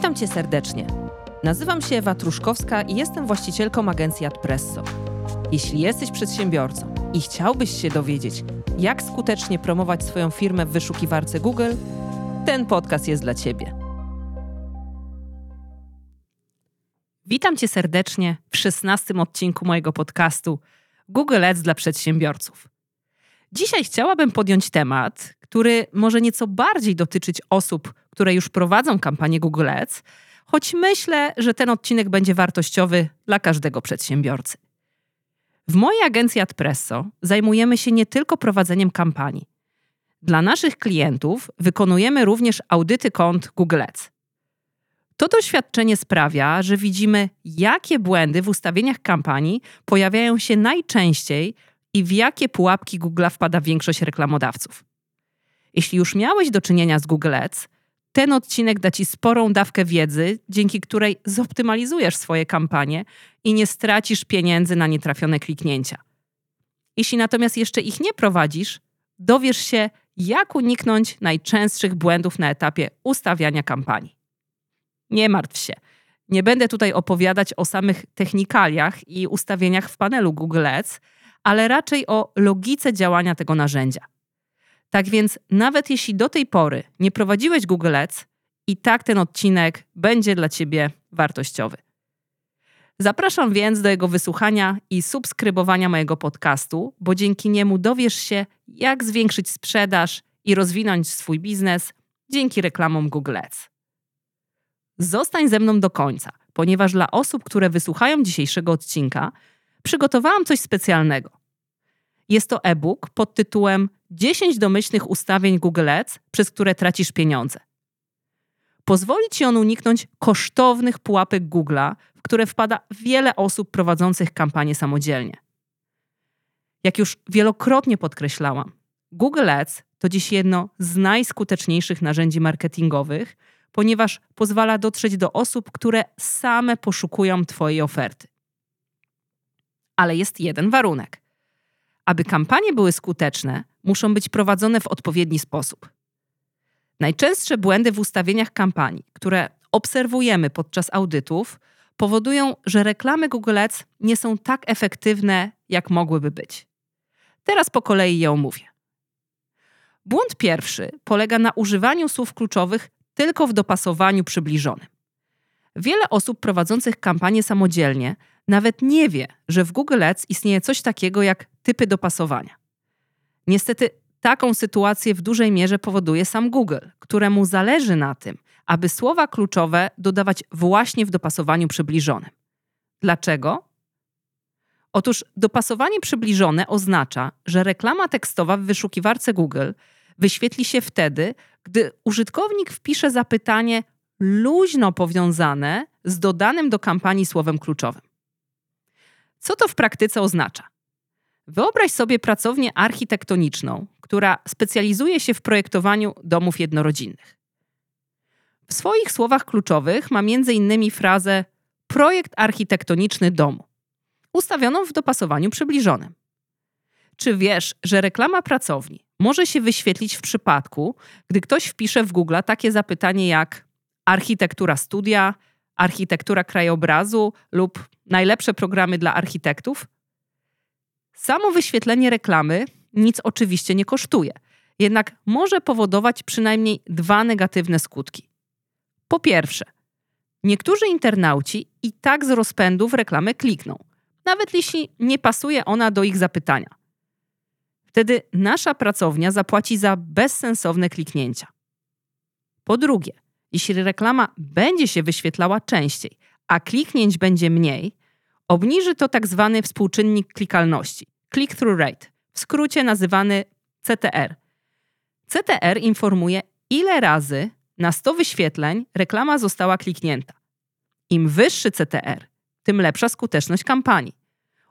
Witam Cię serdecznie. Nazywam się Ewa Truszkowska i jestem właścicielką agencji Adpresso. Jeśli jesteś przedsiębiorcą i chciałbyś się dowiedzieć, jak skutecznie promować swoją firmę w wyszukiwarce Google, ten podcast jest dla Ciebie. Witam Cię serdecznie w szesnastym odcinku mojego podcastu Google Ads dla przedsiębiorców. Dzisiaj chciałabym podjąć temat, który może nieco bardziej dotyczyć osób, które już prowadzą kampanię Google Ads, choć myślę, że ten odcinek będzie wartościowy dla każdego przedsiębiorcy. W mojej agencji Adpresso zajmujemy się nie tylko prowadzeniem kampanii. Dla naszych klientów wykonujemy również audyty kont Google Ads. To doświadczenie sprawia, że widzimy, jakie błędy w ustawieniach kampanii pojawiają się najczęściej i w jakie pułapki Google wpada większość reklamodawców. Jeśli już miałeś do czynienia z Google Ads, ten odcinek da Ci sporą dawkę wiedzy, dzięki której zoptymalizujesz swoje kampanie i nie stracisz pieniędzy na nietrafione kliknięcia. Jeśli natomiast jeszcze ich nie prowadzisz, dowiesz się, jak uniknąć najczęstszych błędów na etapie ustawiania kampanii. Nie martw się. Nie będę tutaj opowiadać o samych technikaliach i ustawieniach w panelu Google Ads, ale raczej o logice działania tego narzędzia. Tak więc, nawet jeśli do tej pory nie prowadziłeś Google Ads, i tak ten odcinek będzie dla Ciebie wartościowy. Zapraszam więc do jego wysłuchania i subskrybowania mojego podcastu, bo dzięki niemu dowiesz się, jak zwiększyć sprzedaż i rozwinąć swój biznes dzięki reklamom Google Ads. Zostań ze mną do końca, ponieważ dla osób, które wysłuchają dzisiejszego odcinka, przygotowałam coś specjalnego. Jest to e-book pod tytułem 10 domyślnych ustawień Google Ads, przez które tracisz pieniądze. Pozwoli ci on uniknąć kosztownych pułapek Google'a, w które wpada wiele osób prowadzących kampanię samodzielnie. Jak już wielokrotnie podkreślałam, Google Ads to dziś jedno z najskuteczniejszych narzędzi marketingowych, ponieważ pozwala dotrzeć do osób, które same poszukują Twojej oferty. Ale jest jeden warunek. Aby kampanie były skuteczne, muszą być prowadzone w odpowiedni sposób. Najczęstsze błędy w ustawieniach kampanii, które obserwujemy podczas audytów, powodują, że reklamy Google Ads nie są tak efektywne, jak mogłyby być. Teraz po kolei je omówię. Błąd pierwszy polega na używaniu słów kluczowych tylko w dopasowaniu przybliżonym. Wiele osób prowadzących kampanię samodzielnie nawet nie wie, że w Google Ads istnieje coś takiego jak typy dopasowania. Niestety taką sytuację w dużej mierze powoduje sam Google, któremu zależy na tym, aby słowa kluczowe dodawać właśnie w dopasowaniu przybliżonym. Dlaczego? Otóż dopasowanie przybliżone oznacza, że reklama tekstowa w wyszukiwarce Google wyświetli się wtedy, gdy użytkownik wpisze zapytanie luźno powiązane z dodanym do kampanii słowem kluczowym. Co to w praktyce oznacza? Wyobraź sobie pracownię architektoniczną, która specjalizuje się w projektowaniu domów jednorodzinnych. W swoich słowach kluczowych ma m.in. frazę projekt architektoniczny domu, ustawioną w dopasowaniu przybliżonym. Czy wiesz, że reklama pracowni może się wyświetlić w przypadku, gdy ktoś wpisze w Google takie zapytanie jak architektura studia, architektura krajobrazu lub najlepsze programy dla architektów? Samo wyświetlenie reklamy nic oczywiście nie kosztuje, jednak może powodować przynajmniej dwa negatywne skutki. Po pierwsze, niektórzy internauci i tak z rozpędu w reklamę klikną, nawet jeśli nie pasuje ona do ich zapytania. Wtedy nasza pracownia zapłaci za bezsensowne kliknięcia. Po drugie, jeśli reklama będzie się wyświetlała częściej, a kliknięć będzie mniej, obniży to tak zwany współczynnik klikalności click-through rate, w skrócie nazywany CTR. CTR informuje, ile razy na 100 wyświetleń reklama została kliknięta. Im wyższy CTR, tym lepsza skuteczność kampanii.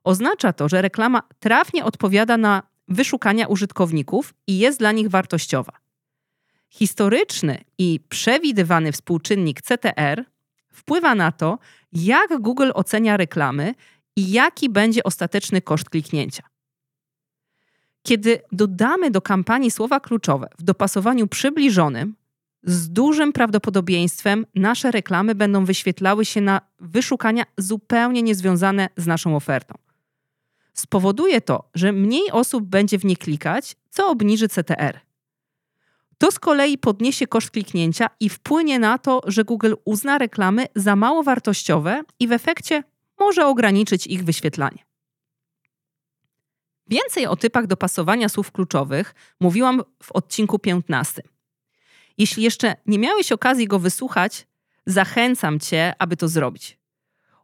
Oznacza to, że reklama trafnie odpowiada na wyszukania użytkowników i jest dla nich wartościowa. Historyczny i przewidywany współczynnik CTR wpływa na to, jak Google ocenia reklamy i jaki będzie ostateczny koszt kliknięcia. Kiedy dodamy do kampanii słowa kluczowe w dopasowaniu przybliżonym, z dużym prawdopodobieństwem nasze reklamy będą wyświetlały się na wyszukania zupełnie niezwiązane z naszą ofertą. Spowoduje to, że mniej osób będzie w nie klikać, co obniży CTR. To z kolei podniesie koszt kliknięcia i wpłynie na to, że Google uzna reklamy za mało wartościowe i w efekcie może ograniczyć ich wyświetlanie. Więcej o typach dopasowania słów kluczowych mówiłam w odcinku 15. Jeśli jeszcze nie miałeś okazji go wysłuchać, zachęcam Cię, aby to zrobić.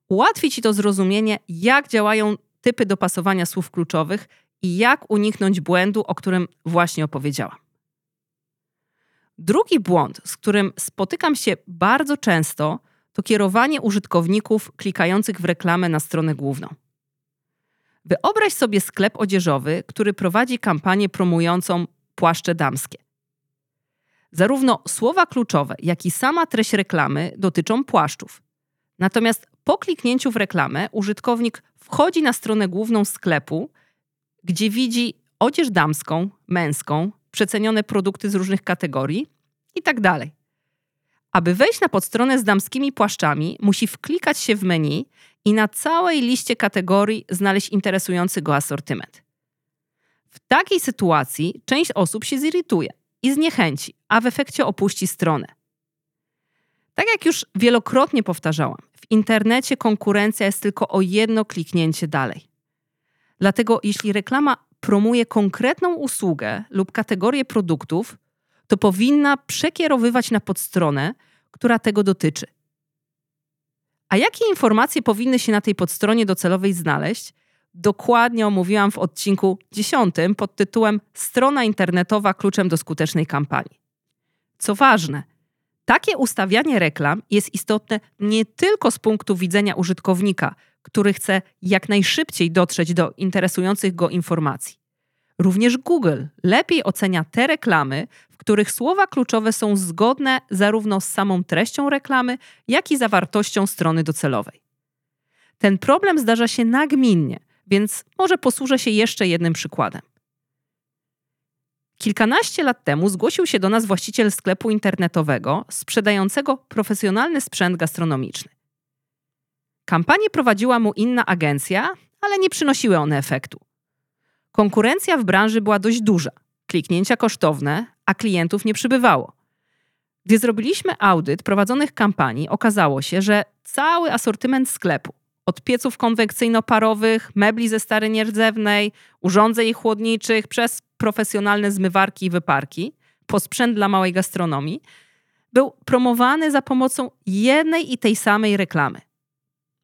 Ułatwi Ci to zrozumienie, jak działają typy dopasowania słów kluczowych i jak uniknąć błędu, o którym właśnie opowiedziałam. Drugi błąd, z którym spotykam się bardzo często, to kierowanie użytkowników klikających w reklamę na stronę główną. Wyobraź sobie sklep odzieżowy, który prowadzi kampanię promującą płaszcze damskie. Zarówno słowa kluczowe, jak i sama treść reklamy dotyczą płaszczów. Natomiast po kliknięciu w reklamę użytkownik wchodzi na stronę główną sklepu, gdzie widzi odzież damską, męską, przecenione produkty z różnych kategorii itd. Tak Aby wejść na podstronę z damskimi płaszczami, musi wklikać się w menu i na całej liście kategorii znaleźć interesujący go asortyment. W takiej sytuacji część osób się zirytuje i zniechęci, a w efekcie opuści stronę. Tak jak już wielokrotnie powtarzałam, w internecie konkurencja jest tylko o jedno kliknięcie dalej. Dlatego jeśli reklama promuje konkretną usługę lub kategorię produktów, to powinna przekierowywać na podstronę, która tego dotyczy. A jakie informacje powinny się na tej podstronie docelowej znaleźć? Dokładnie omówiłam w odcinku 10 pod tytułem Strona internetowa kluczem do skutecznej kampanii. Co ważne, takie ustawianie reklam jest istotne nie tylko z punktu widzenia użytkownika, który chce jak najszybciej dotrzeć do interesujących go informacji. Również Google lepiej ocenia te reklamy, w których słowa kluczowe są zgodne zarówno z samą treścią reklamy, jak i zawartością strony docelowej. Ten problem zdarza się nagminnie, więc może posłużę się jeszcze jednym przykładem. Kilkanaście lat temu zgłosił się do nas właściciel sklepu internetowego sprzedającego profesjonalny sprzęt gastronomiczny. Kampanię prowadziła mu inna agencja, ale nie przynosiły one efektu. Konkurencja w branży była dość duża, kliknięcia kosztowne, a klientów nie przybywało. Gdy zrobiliśmy audyt prowadzonych kampanii, okazało się, że cały asortyment sklepu, od pieców konwekcyjno-parowych, mebli ze stary nierdzewnej, urządzeń chłodniczych, przez profesjonalne zmywarki i wyparki, po sprzęt dla małej gastronomii, był promowany za pomocą jednej i tej samej reklamy.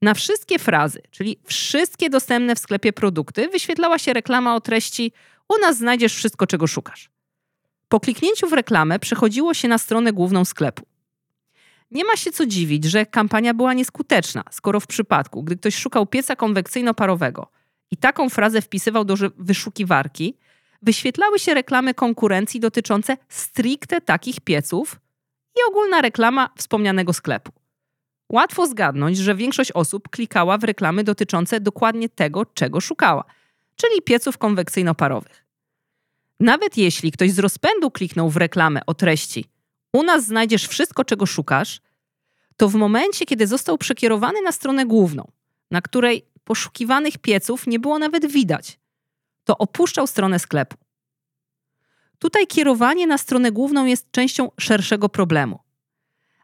Na wszystkie frazy, czyli wszystkie dostępne w sklepie produkty, wyświetlała się reklama o treści: U nas znajdziesz wszystko, czego szukasz. Po kliknięciu w reklamę przechodziło się na stronę główną sklepu. Nie ma się co dziwić, że kampania była nieskuteczna, skoro w przypadku, gdy ktoś szukał pieca konwekcyjno-parowego i taką frazę wpisywał do wyszukiwarki, wyświetlały się reklamy konkurencji dotyczące stricte takich pieców i ogólna reklama wspomnianego sklepu. Łatwo zgadnąć, że większość osób klikała w reklamy dotyczące dokładnie tego, czego szukała, czyli pieców konwekcyjno-parowych. Nawet jeśli ktoś z rozpędu kliknął w reklamę o treści u nas znajdziesz wszystko, czego szukasz, to w momencie, kiedy został przekierowany na stronę główną, na której poszukiwanych pieców nie było nawet widać, to opuszczał stronę sklepu. Tutaj kierowanie na stronę główną jest częścią szerszego problemu.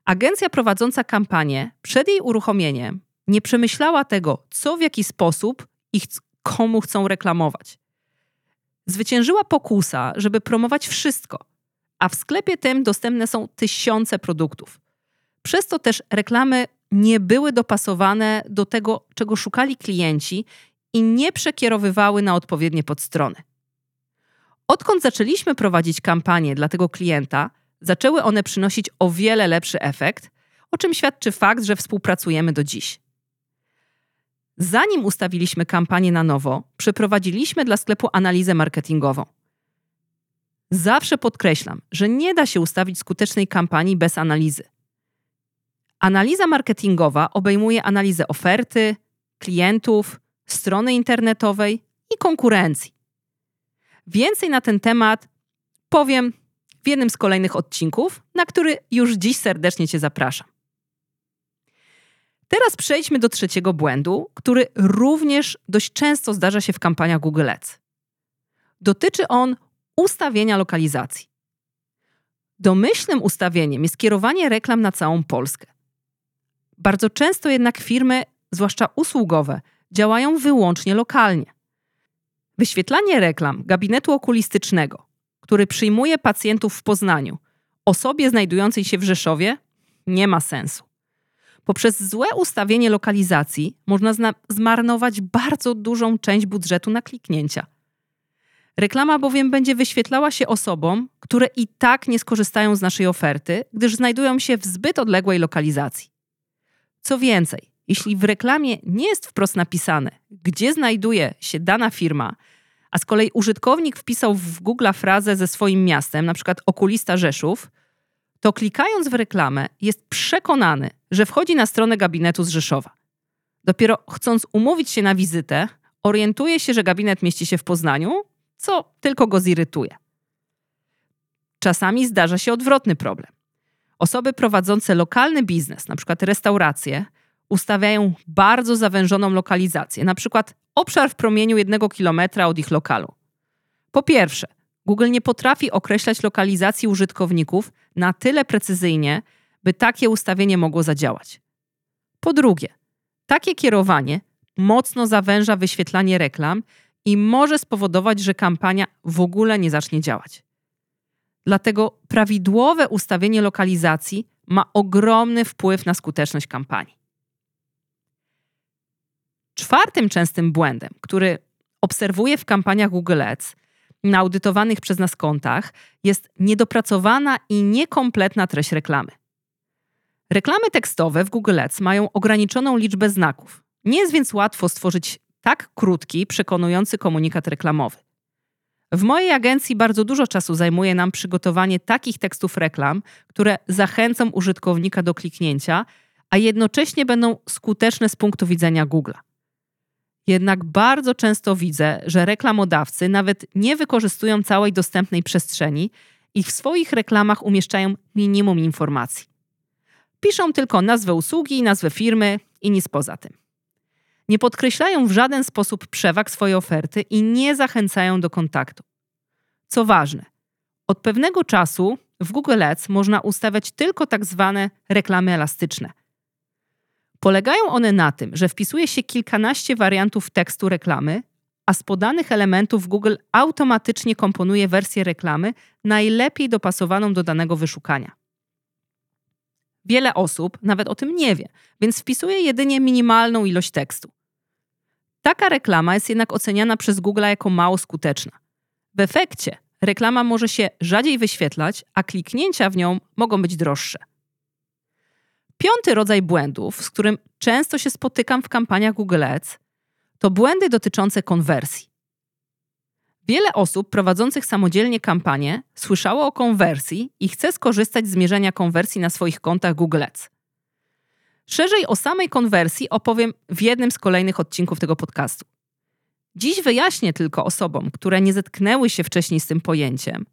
Agencja prowadząca kampanię przed jej uruchomieniem nie przemyślała tego, co w jaki sposób i komu chcą reklamować. Zwyciężyła pokusa, żeby promować wszystko, a w sklepie tym dostępne są tysiące produktów. Przez to też reklamy nie były dopasowane do tego, czego szukali klienci i nie przekierowywały na odpowiednie podstrony. Odkąd zaczęliśmy prowadzić kampanię dla tego klienta, zaczęły one przynosić o wiele lepszy efekt, o czym świadczy fakt, że współpracujemy do dziś. Zanim ustawiliśmy kampanię na nowo, przeprowadziliśmy dla sklepu analizę marketingową. Zawsze podkreślam, że nie da się ustawić skutecznej kampanii bez analizy. Analiza marketingowa obejmuje analizę oferty, klientów, strony internetowej i konkurencji. Więcej na ten temat powiem w jednym z kolejnych odcinków, na który już dziś serdecznie Cię zapraszam. Teraz przejdźmy do trzeciego błędu, który również dość często zdarza się w kampaniach Google Ads. Dotyczy on ustawienia lokalizacji. Domyślnym ustawieniem jest kierowanie reklam na całą Polskę. Bardzo często jednak firmy, zwłaszcza usługowe, działają wyłącznie lokalnie. Wyświetlanie reklam gabinetu okulistycznego, który przyjmuje pacjentów w Poznaniu, osobie znajdującej się w Rzeszowie, nie ma sensu. Poprzez złe ustawienie lokalizacji można zmarnować bardzo dużą część budżetu na kliknięcia. Reklama bowiem będzie wyświetlała się osobom, które i tak nie skorzystają z naszej oferty, gdyż znajdują się w zbyt odległej lokalizacji. Co więcej, jeśli w reklamie nie jest wprost napisane, gdzie znajduje się dana firma, a z kolei użytkownik wpisał w Google frazę ze swoim miastem, na przykład okulista Rzeszów, to klikając w reklamę jest przekonany, że wchodzi na stronę gabinetu z Rzeszowa. Dopiero chcąc umówić się na wizytę, orientuje się, że gabinet mieści się w Poznaniu, co tylko go zirytuje. Czasami zdarza się odwrotny problem. Osoby prowadzące lokalny biznes, np. restauracje, ustawiają bardzo zawężoną lokalizację, np. obszar w promieniu jednego kilometra od ich lokalu. Po pierwsze, Google nie potrafi określać lokalizacji użytkowników na tyle precyzyjnie, by takie ustawienie mogło zadziałać. Po drugie, takie kierowanie mocno zawęża wyświetlanie reklam i może spowodować, że kampania w ogóle nie zacznie działać. Dlatego prawidłowe ustawienie lokalizacji ma ogromny wpływ na skuteczność kampanii. Czwartym częstym błędem, który obserwuję w kampaniach Google Ads na audytowanych przez nas kontach, jest niedopracowana i niekompletna treść reklamy. Reklamy tekstowe w Google Ads mają ograniczoną liczbę znaków. Nie jest więc łatwo stworzyć tak krótki, przekonujący komunikat reklamowy. W mojej agencji bardzo dużo czasu zajmuje nam przygotowanie takich tekstów reklam, które zachęcą użytkownika do kliknięcia, a jednocześnie będą skuteczne z punktu widzenia Google. Jednak bardzo często widzę, że reklamodawcy nawet nie wykorzystują całej dostępnej przestrzeni i w swoich reklamach umieszczają minimum informacji. Piszą tylko nazwę usługi, nazwę firmy i nic poza tym. Nie podkreślają w żaden sposób przewag swojej oferty i nie zachęcają do kontaktu. Co ważne, od pewnego czasu w Google Ads można ustawiać tylko tak zwane reklamy elastyczne. Polegają one na tym, że wpisuje się kilkanaście wariantów tekstu reklamy, a z podanych elementów Google automatycznie komponuje wersję reklamy najlepiej dopasowaną do danego wyszukania. Wiele osób nawet o tym nie wie, więc wpisuje jedynie minimalną ilość tekstu. Taka reklama jest jednak oceniana przez Google jako mało skuteczna. W efekcie reklama może się rzadziej wyświetlać, a kliknięcia w nią mogą być droższe. Piąty rodzaj błędów, z którym często się spotykam w kampaniach Google Ads, to błędy dotyczące konwersji. Wiele osób prowadzących samodzielnie kampanię słyszało o konwersji i chce skorzystać z mierzenia konwersji na swoich kontach Google Ads. Szerzej o samej konwersji opowiem w jednym z kolejnych odcinków tego podcastu. Dziś wyjaśnię tylko osobom, które nie zetknęły się wcześniej z tym pojęciem,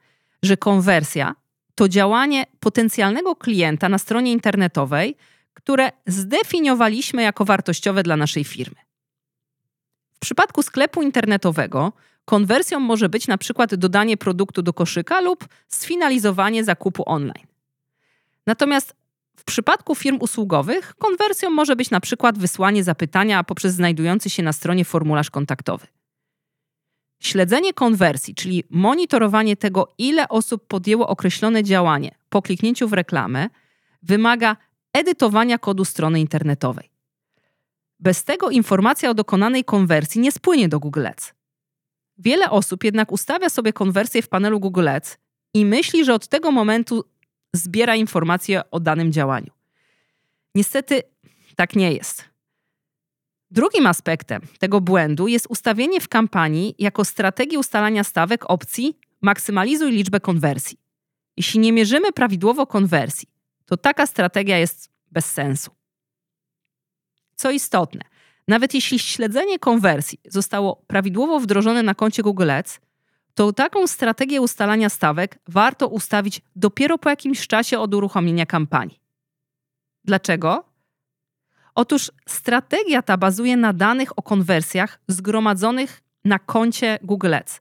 że konwersja to działanie potencjalnego klienta na stronie internetowej, które zdefiniowaliśmy jako wartościowe dla naszej firmy. W przypadku sklepu internetowego konwersją może być na przykład dodanie produktu do koszyka lub sfinalizowanie zakupu online. Natomiast w przypadku firm usługowych konwersją może być na przykład wysłanie zapytania poprzez znajdujący się na stronie formularz kontaktowy. Śledzenie konwersji, czyli monitorowanie tego, ile osób podjęło określone działanie po kliknięciu w reklamę, wymaga edytowania kodu strony internetowej. Bez tego informacja o dokonanej konwersji nie spłynie do Google Ads. Wiele osób jednak ustawia sobie konwersję w panelu Google Ads i myśli, że od tego momentu zbiera informacje o danym działaniu. Niestety tak nie jest. Drugim aspektem tego błędu jest ustawienie w kampanii jako strategii ustalania stawek opcji maksymalizuj liczbę konwersji. Jeśli nie mierzymy prawidłowo konwersji, to taka strategia jest bez sensu. Co istotne, nawet jeśli śledzenie konwersji zostało prawidłowo wdrożone na koncie Google Ads, to taką strategię ustalania stawek warto ustawić dopiero po jakimś czasie od uruchomienia kampanii. Dlaczego? Otóż strategia ta bazuje na danych o konwersjach zgromadzonych na koncie Google Ads.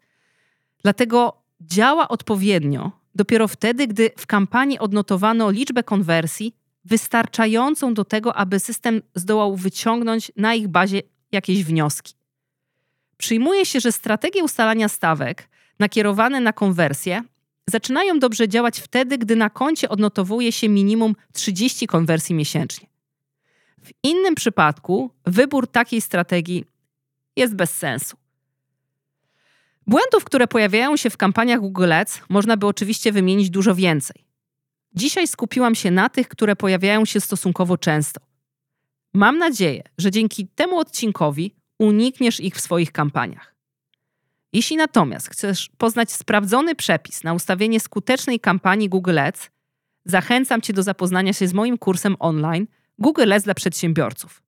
Dlatego działa odpowiednio dopiero wtedy, gdy w kampanii odnotowano liczbę konwersji wystarczającą do tego, aby system zdołał wyciągnąć na ich bazie jakieś wnioski. Przyjmuje się, że strategie ustalania stawek nakierowane na konwersję zaczynają dobrze działać wtedy, gdy na koncie odnotowuje się minimum 30 konwersji miesięcznie. W innym przypadku wybór takiej strategii jest bez sensu. Błędów, które pojawiają się w kampaniach Google Ads, można by oczywiście wymienić dużo więcej. Dzisiaj skupiłam się na tych, które pojawiają się stosunkowo często. Mam nadzieję, że dzięki temu odcinkowi unikniesz ich w swoich kampaniach. Jeśli natomiast chcesz poznać sprawdzony przepis na ustawienie skutecznej kampanii Google Ads, zachęcam Cię do zapoznania się z moim kursem online Google Ads dla przedsiębiorców.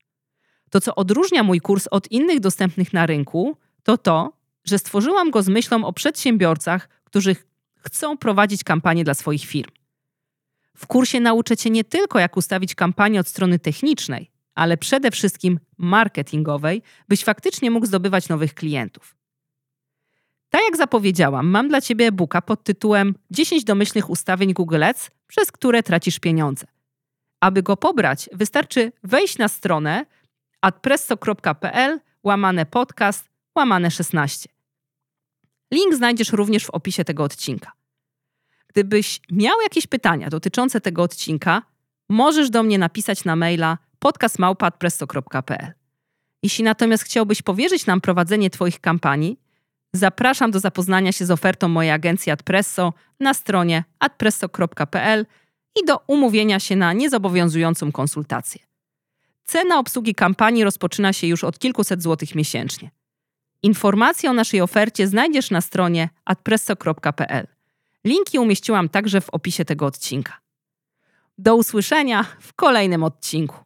To, co odróżnia mój kurs od innych dostępnych na rynku, to to, że stworzyłam go z myślą o przedsiębiorcach, którzy chcą prowadzić kampanię dla swoich firm. W kursie nauczę Cię nie tylko, jak ustawić kampanię od strony technicznej, ale przede wszystkim marketingowej, byś faktycznie mógł zdobywać nowych klientów. Tak jak zapowiedziałam, mam dla Ciebie e-booka pod tytułem 10 domyślnych ustawień Google Ads, przez które tracisz pieniądze. Aby go pobrać, wystarczy wejść na stronę adpresso.pl łamane podcast łamane 16. Link znajdziesz również w opisie tego odcinka. Gdybyś miał jakieś pytania dotyczące tego odcinka, możesz do mnie napisać na maila podcastmałpa.presto.pl. Jeśli natomiast chciałbyś powierzyć nam prowadzenie Twoich kampanii, zapraszam do zapoznania się z ofertą mojej agencji Adpresso na stronie adpresso.pl i do umówienia się na niezobowiązującą konsultację. Cena obsługi kampanii rozpoczyna się już od kilkuset złotych miesięcznie. Informacje o naszej ofercie znajdziesz na stronie adpresso.pl. Linki umieściłam także w opisie tego odcinka. Do usłyszenia w kolejnym odcinku.